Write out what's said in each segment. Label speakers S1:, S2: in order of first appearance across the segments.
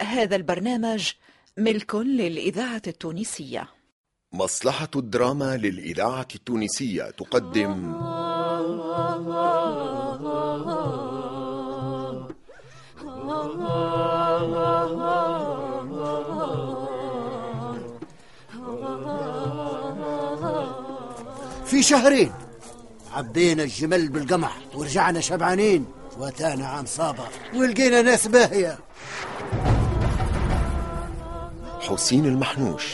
S1: هذا البرنامج ملك للإذاعة التونسية.
S2: مصلحة الدراما للإذاعة التونسية تقدم.
S3: في شهرين. عبينا الجمل بالقمح ورجعنا شبعانين واتانا عام صابر. ولقينا ناس باهية.
S2: حسين المحنوش.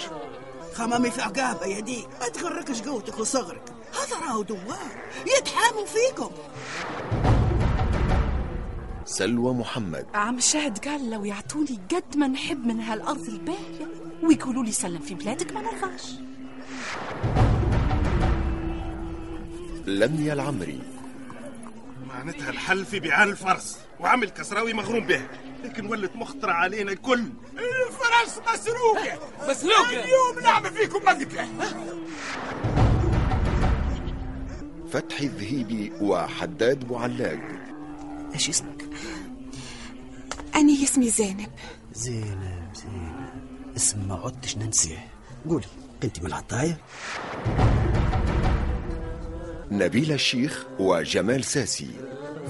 S4: خمامي في عقابة يا دي ما تغركش قوتك وصغرك. هذا راهو دوار. يتحاموا فيكم.
S2: سلوى محمد.
S5: عم الشاهد قال لو يعطوني قد ما نحب من هالأرض الباهية ويقولوا لي سلم في بلادك ما نرضاش.
S2: لميا العمري.
S6: معناتها الحل في بيعان الفرس وعمل كسراوي مغروم به. لكن ولت مخطرة علينا الكل. الفرس مسروقة. مسروقة. اليوم نعمل فيكم مقتلة
S2: فتحي الذهيبي وحداد بوعلاق
S5: إيش اسمك؟ أنا اسمي زينب.
S3: زينب زينب. اسم ما عدتش ننسيه. قولي انت من العطاية
S2: نبيل الشيخ وجمال ساسي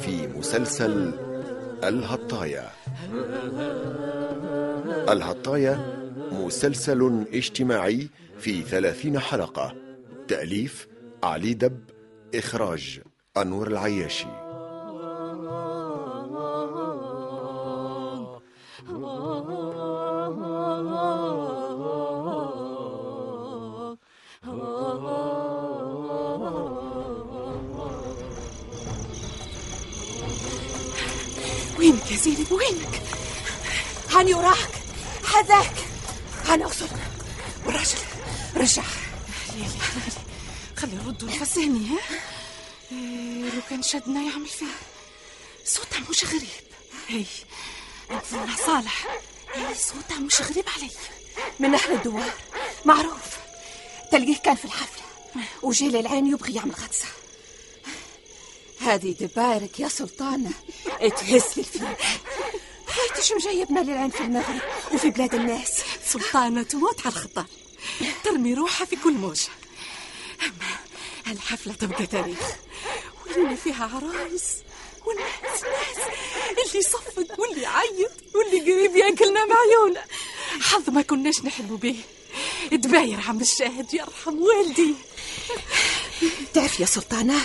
S2: في مسلسل الهطاية الهطاية مسلسل اجتماعي في ثلاثين حلقة. تأليف علي دب إخراج أنور العياشي.
S5: وينك يا زينب وينك؟ هاني وراك حذاك هاني وصلنا والراجل رجع. ليلي خلي يردوا الفساني ها؟ إيه، لو كان شدنا يعمل فيه صوتها مش غريب. هي انظرنا صالح. هي صوتها مش غريب علي.
S7: من أهل الدوار. معروف. تلقيه كان في الحفلة. وجي للعين يبغي يعمل غطسة. هذه دبارك يا سلطانة. تهز في الفيل هايتش مجيبنا للعين في المغرب وفي بلاد الناس.
S5: سلطانة تموت على الخطر ترمي روحها في كل موجة. أما الحفلة تبقى تاريخ واللي فيها عرايس والناس ناس اللي يصفق واللي يعيط واللي قريب ياكلنا معيونه حظ ما كناش نحلموا به. تباير عم الشاهد يرحم والدي.
S7: تعرف يا سلطانة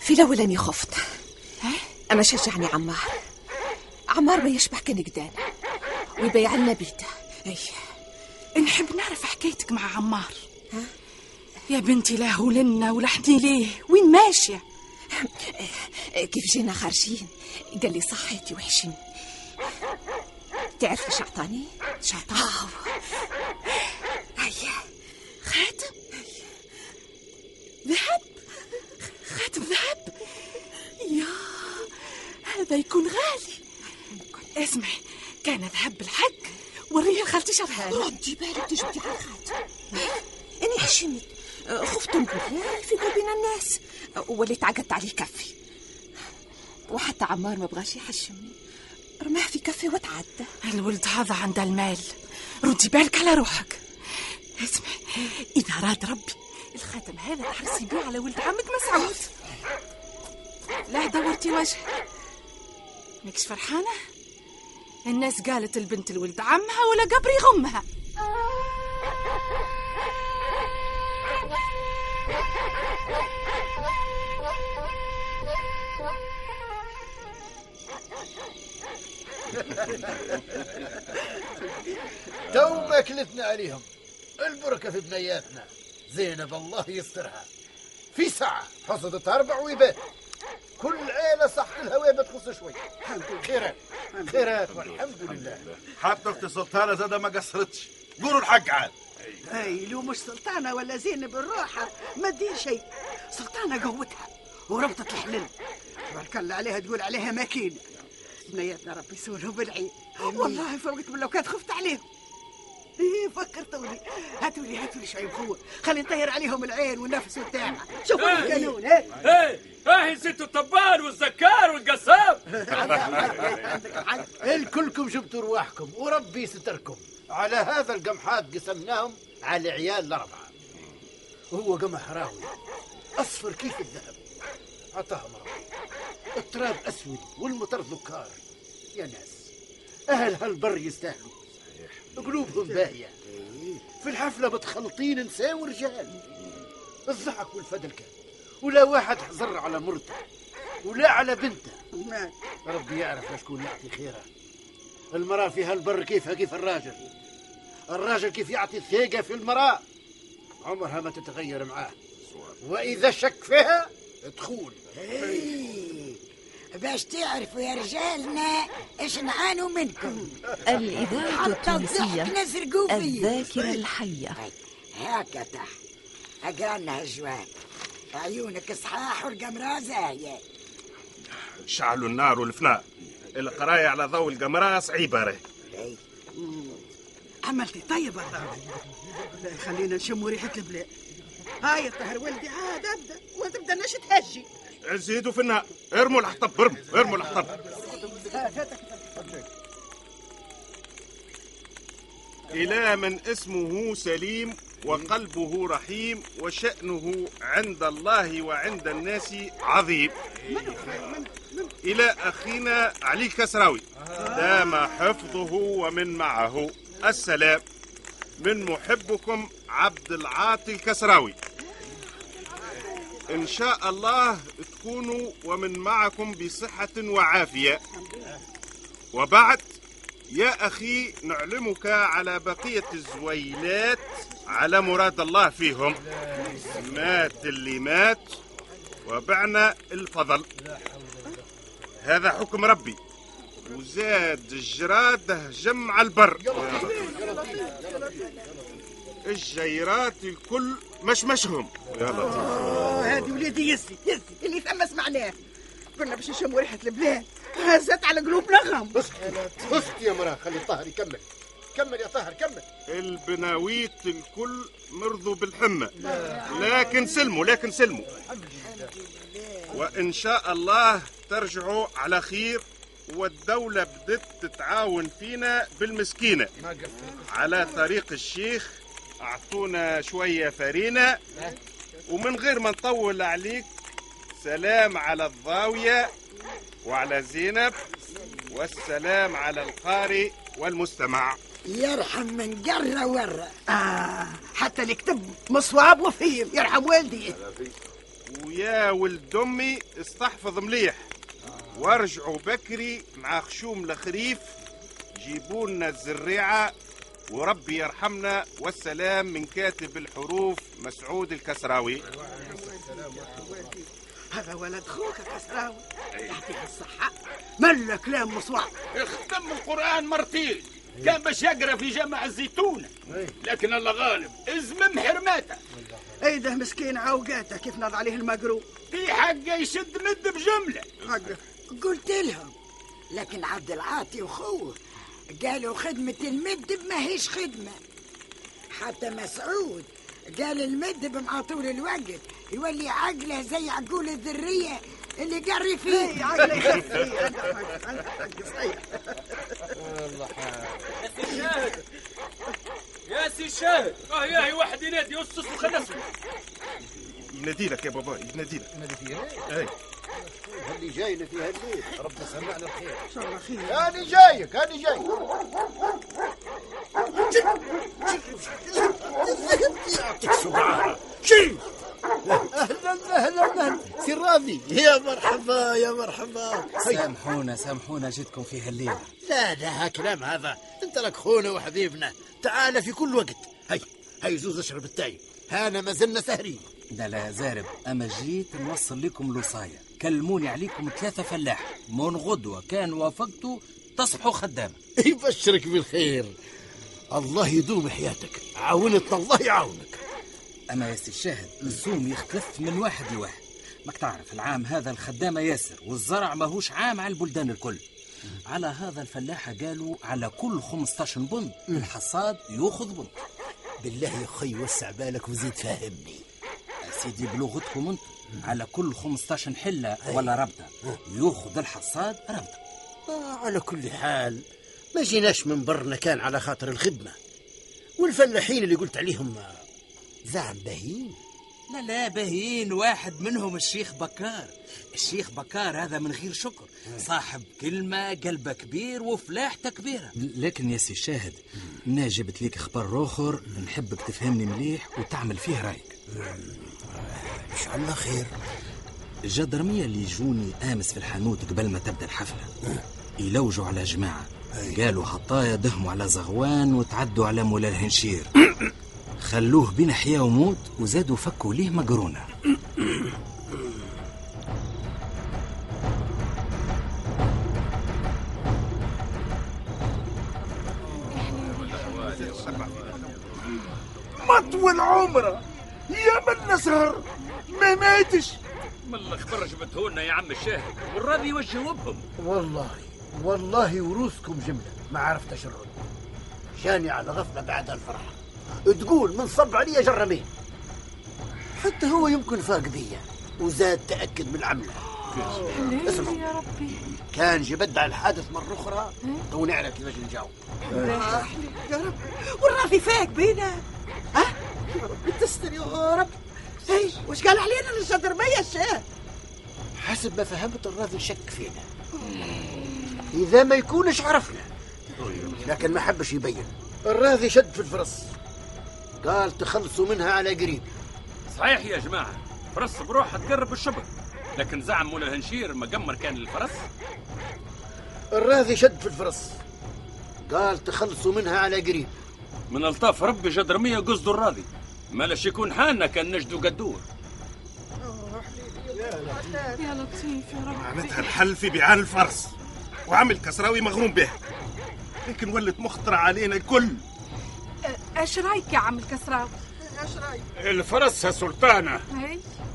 S7: في الأول أني خفت أما شجعني عمار. عمار ما يشبه كنقدان ويبيع لنا بيته. أي.
S5: نحب نعرف حكايتك مع عمار. يا بنتي لا هو لنا ولحني ليه. وين ماشية؟
S7: كيف جينا خارجين؟ قال لي صحيتي وحشني تعرف إيش اعطاني؟ إيش اعطاني؟ هيا
S5: خاتم ذهب؟ خاتم ذهب يا هذا يكون غالي. اسمعي كان ذهب بالحق. وريه لخالتي شرهان
S7: ردي بالك تجبدي على الخاتم اني حشمت خفت نقول في بين الناس. وليت عقدت عليه كفي وحتى عمار ما بغاش يحشمني رماه في كفي وتعدى
S5: الولد هذا عنده المال. ردي بالك على روحك. اسمعي إذا راد ربي الخاتم هذا تحرسي بيه على ولد عمك مسعود. لا دورتي وجهك ماكش فرحانة؟ الناس قالت البنت لولد عمها ولا قبر يغمها
S3: تو ما كلتنا عليهم. البركة في بنياتنا. زينب الله يسترها. في ساعة حصدت أربع ويبات. كل عيلة صح الهواء بتخص شوي. خيرات. خيرات والحمد لله.
S6: حتى أختي سلطانة زادة ما قصرتش. قولوا الحق عاد.
S4: اي لو مش سلطانة ولا زينب الروحة ما تدير شيء. سلطانة قوتها وربطت الحلل. بارك الله عليها تقول عليها ماكينة. بنياتنا ربي يسولهم بالعين. والله فوقت من لو كانت خفت عليهم. إيه فكرتوني هاتوا لي هاتوا لي شوي بخوة خلي نطير عليهم العين والنفس والتاعة شوفوا القانون ها
S8: إيه. إيه. ست الطبال والزكار والقصاب
S3: الكلكم جبتوا رواحكم وربي ستركم. على هذا القمحات قسمناهم على عيال الأربعة. وهو قمح راوي أصفر كيف الذهب؟ عطاها مرة. التراب أسود والمطر ذكار. يا ناس أهل هالبر يستاهلوا. قلوبهم باهية. في الحفلة متخلطين نساء ورجال. الضحك والفدل كان ولا واحد حزر على مرته. ولا على بنته. ربي يعرف شكون يعطي خيره المرأة في هالبر كيفها كيف الراجل. الراجل كيف يعطي الثقة في المرأة. عمرها ما تتغير معاه. وإذا شك فيها تخون.
S9: إيه، باش تعرفوا يا رجالنا إيش نعانوا منكم.
S1: الإذاعة التونسية
S9: الضحك نسرقوا فيه.
S1: الذاكرة الحية.
S9: هاكا تح أقرأ لنا هالجواب عيونك صحاح والقمرة زاهية
S6: شعلوا النار والفناء. القراية على ضوء القمرة صعيبة راهي.
S4: عملتي طيب لا خلينا نشم ريحة البلاد هاي الطهر ولدي عاد ابدا وتبدأ نش تهجي.
S6: زيدوا في النار ارموا الحطب ارموا ارموا الحطب إلى من اسمه سليم وقلبه رحيم وشأنه عند الله وعند الناس عظيم. إلى أخينا علي الكسراوي. دام حفظه ومن معه. السلام. من محبكم عبد العاطي الكسراوي. إن شاء الله تكونوا ومن معكم بصحة وعافية. وبعد يا أخي نعلمك على بقية الزويلات على مراد الله فيهم. مات اللي مات وبعنا الفضل. هذا حكم ربي. وزاد الجراد جمع البر. الجيرات الكل مشمشهم يا لطيف.
S4: آه، هذه ولادي يزي يزي اللي ثم سمعناه. قلنا باش نشموا ريحة البلاد. هزت على قلوبنا غم
S3: اسكت يا مراه خلي طاهر يكمل. كمل يا طاهر كمل.
S6: البناويت الكل مرضوا بالحمى. لكن سلموا لكن سلموا. وإن شاء الله ترجعوا على خير والدولة بدت تتعاون فينا بالمسكينة. على طريق الشيخ أعطونا شوية فرينة. ومن غير ما نطول عليك سلام على الضاوية وعلى زينب والسلام على القارئ والمستمع.
S9: يرحم من قرة ورة
S4: آه حتى اللي كتب مصواب وفيم يرحم والدي.
S6: ويا ولد أمي استحفظ مليح. وارجعوا بكري مع خشوم الخريف. جيبوا لنا الزريعة. وربي يرحمنا والسلام من كاتب الحروف مسعود الكسراوي.
S4: هذا ولد خوك الكسراوي. يعطيه الصحة. ملا كلام مصواب
S8: ختم القرآن مرتين. كان باش يقرأ في جامع الزيتونة. لكن الله غالب. ازمم حرماته.
S4: ايده مسكين عوقاته. كيف نض عليه المقروء؟
S8: في حقه يشد مد بجملة.
S4: حقه
S9: قلت لهم. لكن عبد العاطي وخوه قالوا خدمة المد ماهيش خدمة. حتى مسعود قال المد مع طول الوقت يولي عقله زي عقول الذرية اللي قري فيه
S4: عقله صحيح
S8: يا سي الشاهد آه ياهي واحد ينادي يسس وخلصه
S6: ينادي لك يا بابا ينادي لك.
S3: نادي فيها
S6: أي.
S3: اللي جاينا في هالليل ربنا سمعنا الخير.
S4: إن شاء الله خير.
S3: أنا جايك أنا جاي يعطيك صباعها شيل أهلا أهلا أهلا سي راضي يا مرحبا يا مرحبا.
S10: سامحونا سامحونا جيتكم في هالليلة.
S3: لا لا كلام هذا. انت لك خونا وحبيبنا. تعال في كل وقت. هي هي زوز اشرب التاي. هانا ما زلنا سهرين.
S10: لا لا زارب أما جيت نوصل لكم الوصاية كلموني عليكم ثلاثة فلاح. من غدوة كان وافقتوا تصبحوا خدامة.
S3: يبشرك بالخير. الله يدوم حياتك. عاونتنا الله يعاونك.
S10: أما يا سي الشاهد الزوم يختلف من واحد لواحد. ماك تعرف العام هذا الخدامة ياسر والزرع ماهوش عام على البلدان الكل. على هذا الفلاحة قالوا على كل 15 بنت الحصاد يأخذ بنت
S11: بالله يا خي وسع بالك وزيد فهمني.
S10: سيدي بلغتكم أنتم. على كل 15 حلة ولا ربطة ياخذ الحصاد ربطة
S11: آه على كل حال ما جيناش من برنا كان على خاطر الخدمة. والفلاحين اللي قلت عليهم آه، زعم باهين
S10: لا لا باهين واحد منهم الشيخ بكار. الشيخ بكار هذا من غير شكر. صاحب كلمة قلبه كبير وفلاحته كبيرة لكن يا سي شاهد أنا جبت لك خبر آخر نحبك تفهمني مليح وتعمل فيه رأيك.
S11: إن شاء الله خير.
S10: الجدرمية اللي يجوني آمس في الحانوت قبل ما تبدأ الحفلة. يلوجوا على جماعة. قالوا حطايا دهموا على زغوان وتعدوا على مولا الهنشير. خلوه بين حياة وموت وزادوا فكوا ليه مقرونة.
S6: مطول عمره. نسهر ما ماتش.
S8: من الخبر جبتهولنا يا عم الشاهد. والراضي يوجهوا بهم.
S3: والله والله وروسكم جملة. ما عرفت اشرد جاني على غفلة بعد الفرح. تقول من صب علي جرمين حتى هو يمكن فاق بيا. وزاد تأكد من العملة. اسمع.
S5: يا ربي؟
S3: كان جبدع الحادث مرة أخرى. تو نعرف كيفاش نجاوب.
S4: يا رب. والرافي فاك بينا. ها؟ يا رب تستر يا رب. هي وش قال علينا الجدرمية الشاه
S3: حسب ما فهمت الراضي شك فينا. إذا ما يكونش عرفنا. لكن ما حبش يبين. الراضي شد في الفرس. قال تخلصوا منها على قريب.
S8: صحيح يا جماعة. فرس بروحها تقرب الشبك لكن زعم مولا الهنشير مقمر كان للفرس؟
S3: الراضي شد في الفرس. قال تخلصوا منها على قريب.
S8: من الطاف ربي جدرمية قصده الراضي مالاش يكون حالنا كان نجدو قدور.
S5: يا لطيف يا رب
S6: معناتها الحل في بيعان الفرس وعمل كسراوي مغروم به لكن ولت مخطرة علينا الكل.
S5: إيش رايك يا عم الكسراوي؟
S8: الفرس يا سلطانة.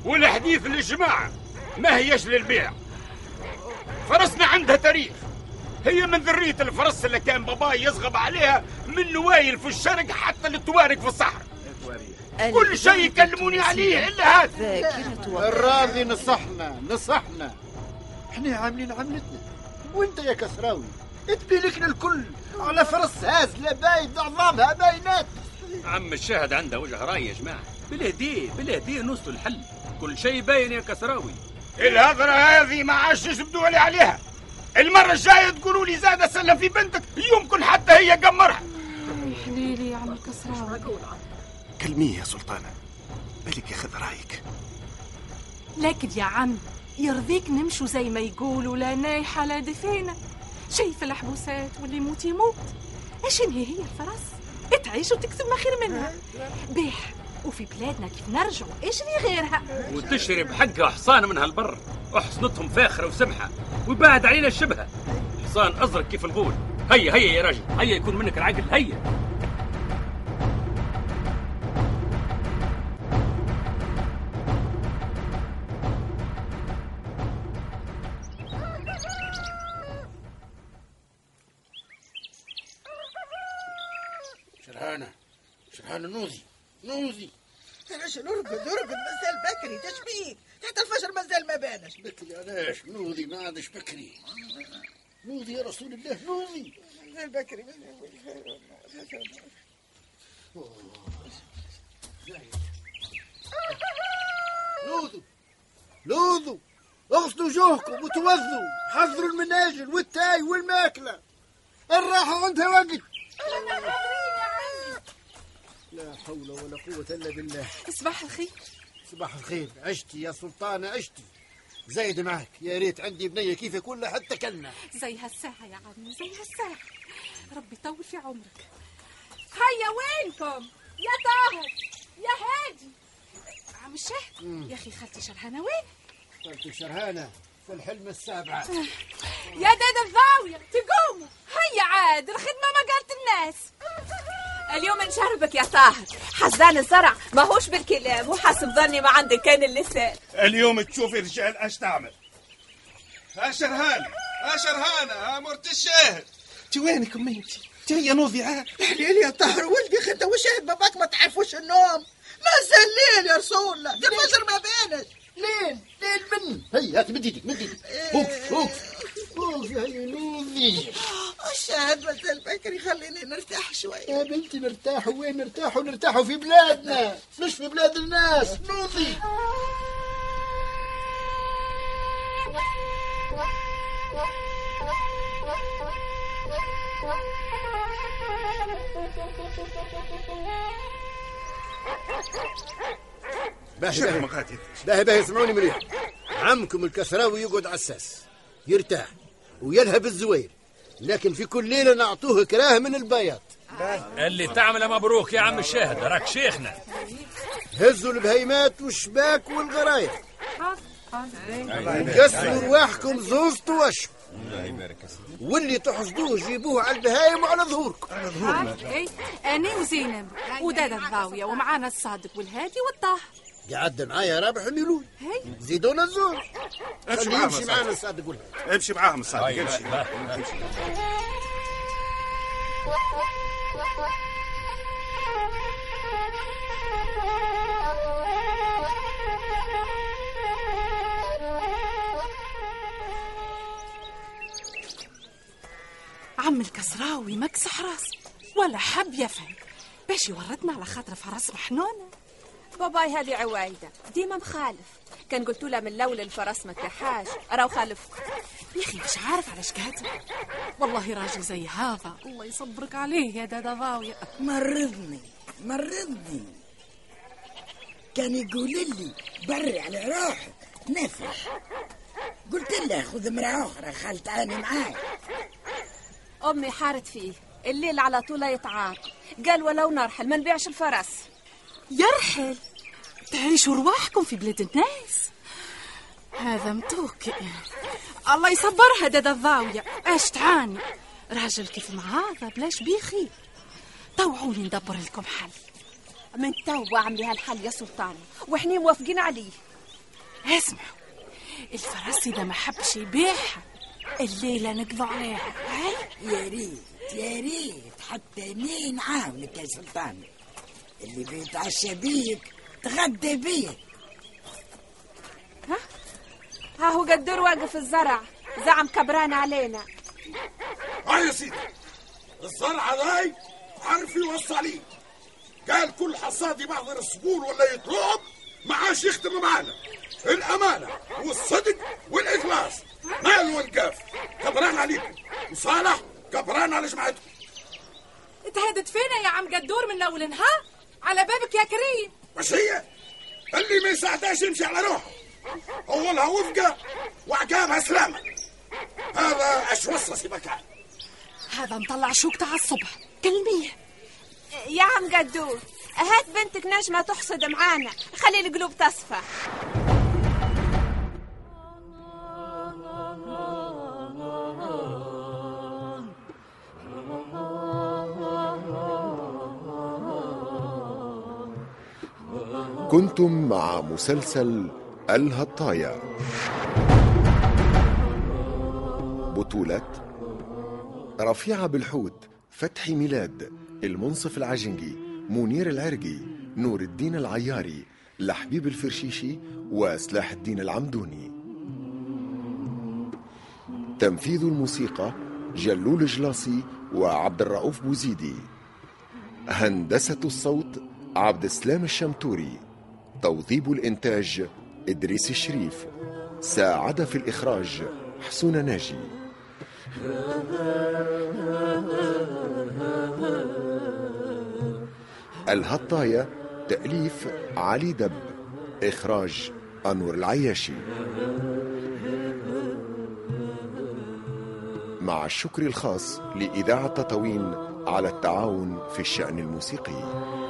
S8: والحديث للجماعة ما هيش للبيع؟ فرسنا عندها تاريخ. هي من ذرية الفرس اللي كان باباي يصغب عليها من نوايل في الشرق حتى للتوارق في الصحراء. كل شيء يكلموني عليه. إلا هذا.
S3: الراضي نصحنا نصحنا. إحنا عاملين عملتنا. وأنت يا كسراوي؟ تبي لك الكل على فرس هازله باين عظامها باينات.
S8: عم الشاهد عنده وجه رأي يا جماعة. بالهديه بالهديه نوصلوا الحل. كل شيء باين يا كسراوي. الهضرة هذه ما عادش يسبدوا لي عليها. المرة الجاية تقولوا لي زاد سلم في بنتك يمكن حتى هي قمرها.
S5: حليلي يا عم الكسراوي.
S6: كلميه يا سلطانة. بالك ياخذ رأيك.
S5: لكن يا عم يرضيك نمشوا زي ما يقولوا لا نايحة لا دفينة. شايف الحبوسات واللي يموت يموت. إيش هي هي الفرس؟ تعيش وتكسب ما خير منها. بيح وفي بلادنا كيف نرجعوا إيش لي غيرها؟
S8: وتشري بحقها حصان من هالبر. وحصنتهم فاخرة وسمحة ويبعد علينا الشبهة. حصان أزرق كيف الغول. هيا هيا يا راجل هيا يكون منك العقل هيا.
S3: شرهانة شرهانة نوذي نوذي
S4: علاش نرقد نرقد مازال بكري. تشبيك حتى الفجر مازال ما بانش.
S3: بكري علاش نوذي ما عادش بكري. نوذي يا رسول الله نوذي
S4: بكري.
S3: لوذوا لوذوا اغسلوا وجوهكم وتوضوا حضروا المناجل والتاي والماكلة. الراحة عندها وقت. لا حول ولا قوة إلا بالله.
S5: صباح الخير.
S3: صباح الخير. عشتي يا سلطانة عشتي. زايد معك. يا ريت عندي بنية كيف يكون لها حتى كلنا
S5: زي هالساعة يا عمي زي هالساعة ربي يطول في عمرك. هيا وينكم؟ يا طاهر يا هادي. عم الشاهد يا أخي خالتي شرهانة وين؟
S3: قلت شرهانة في الحلم السابعة
S5: يا دادا الضاوية تقوموا. هيا عاد الخدمة ما قالت الناس.
S7: اليوم نشربك يا طاهر. حزان الزرع ماهوش بالكلام. وحسب ظني ما عندك. كان اللسان
S6: اليوم تشوفي رجال اش تعمل. ها شرهان
S12: شرهانة. مرت الشاهد.
S3: انت وينك أمي أنت؟ هي نوضي عاد
S13: ليل يا طاهر. ولدي خدة وشاهد باباك ما تعرفوش النوم. ما زال ليل يا رسول الله. الفجر ما بينش
S14: ليل. ليل من هيا هات مد إيدك مد إيدك فوق فوق فوق يا نوفي.
S13: الشاهد ما زال بكري خليني نرتاح شوي
S14: يا بنتي نرتاحوا وين نرتاحوا نرتاحوا في بلادنا. مش في بلاد الناس. نوضي
S3: باهي باهي
S12: مقاتل.
S3: باهي باهي اسمعوني مليح عمكم الكسراوي يقعد عساس يرتاح. ويلهب الزوير. لكن في كل ليلة نعطوه كراه من البياض.
S8: اللي تعمله مبروك يا عم الشاهد راك شيخنا.
S3: هزوا البهيمات والشباك والغرايب كسروا رواحكم زوزت وشم واللي تحصدوه جيبوه على البهايم وعلى ظهوركم.
S5: أي أنا وزينب ودادا الضاوية ومعانا الصادق والهادي والطاهر.
S3: قعد معايا رابح الميلون
S5: هي
S3: زيدونا الزور
S12: امشي معاهم
S3: يمشي
S12: الصادق.
S3: معانا الصادق
S12: امشي معاهم الصادق امشي.
S5: عم الكسراوي مكسح راسه ولا حب يفهم. باش يورطنا على خاطر فرس محنونة.
S7: باباي هذه عوايدة. ديما مخالف. كان قلت له من الأول الفرس ما تحاش راهو خالف
S5: يا أخي مش عارف على شكاتي والله راجل زي هذا. الله يصبرك عليه يا دادا ضاوية
S9: مرضني مرضني. كان يقول لي بري على روحك. نفح قلت له خذ امرأة أخرى خالتاني معاي
S7: أمي حارت فيه. الليل على طول يتعار قال ولو نرحل ما نبيعش الفرس.
S5: يرحل. تعيشوا رواحكم في بلاد الناس. هذا متوكي الله يصبرها دادا الضاوية. إيش تعاني راجل كيف ما هذا بلاش بيخي. طوعوني ندبر لكم حل.
S7: من تو عملي هالحل يا سلطان. وإحنا موافقين عليه.
S5: اسمعوا. الفرس إذا ما حبش يبيعها الليلة نقضوا عليها. هاي؟
S9: يا ريت يا ريت. حتى مين عاونك يا سلطان؟ اللي بيتعشى بيك تغدى بيه
S7: ها؟ هو قدر واقف في الزرع زعم كبران علينا.
S12: آه يا سيدي الزرعة ذاي عارف يوصى عليه قال كل حصاد يبعضر الصقور ولا يطلب ما عادش يخدم معانا. الأمانة والصدق والإخلاص. ما الوقاف كبران عليكم. وصالح كبران على جماعتكم.
S5: اتهدت فينا يا عم قدور من الأول نهار على بابك يا كريم.
S12: مش هي؟ اللي ما يساعدهاش يمشي على روحه. أولها وفقة وعقابها سلامة هذا أش وصى مكان.
S5: هذا مطلع شوك تاع الصبح. كلمية.
S7: يا عم قدور هات بنتك نجمة تحصد معانا. خلي القلوب تصفى.
S2: كنتم مع مسلسل الهطايا. بطولة رفيعة بالحوت فتحي ميلاد المنصف العجنجي منير العرقي نور الدين العياري لحبيب الفرشيشي وسلاح الدين العمدوني. تنفيذ الموسيقى جلول جلاصي وعبد الرؤوف بوزيدي. هندسة الصوت عبد السلام الشمتوري. توظيب الإنتاج إدريس الشريف. ساعد في الإخراج حسون ناجي. الهطاية تأليف علي دب. إخراج أنور العياشي. مع الشكر الخاص لإذاعة تطاوين على التعاون في الشأن الموسيقي.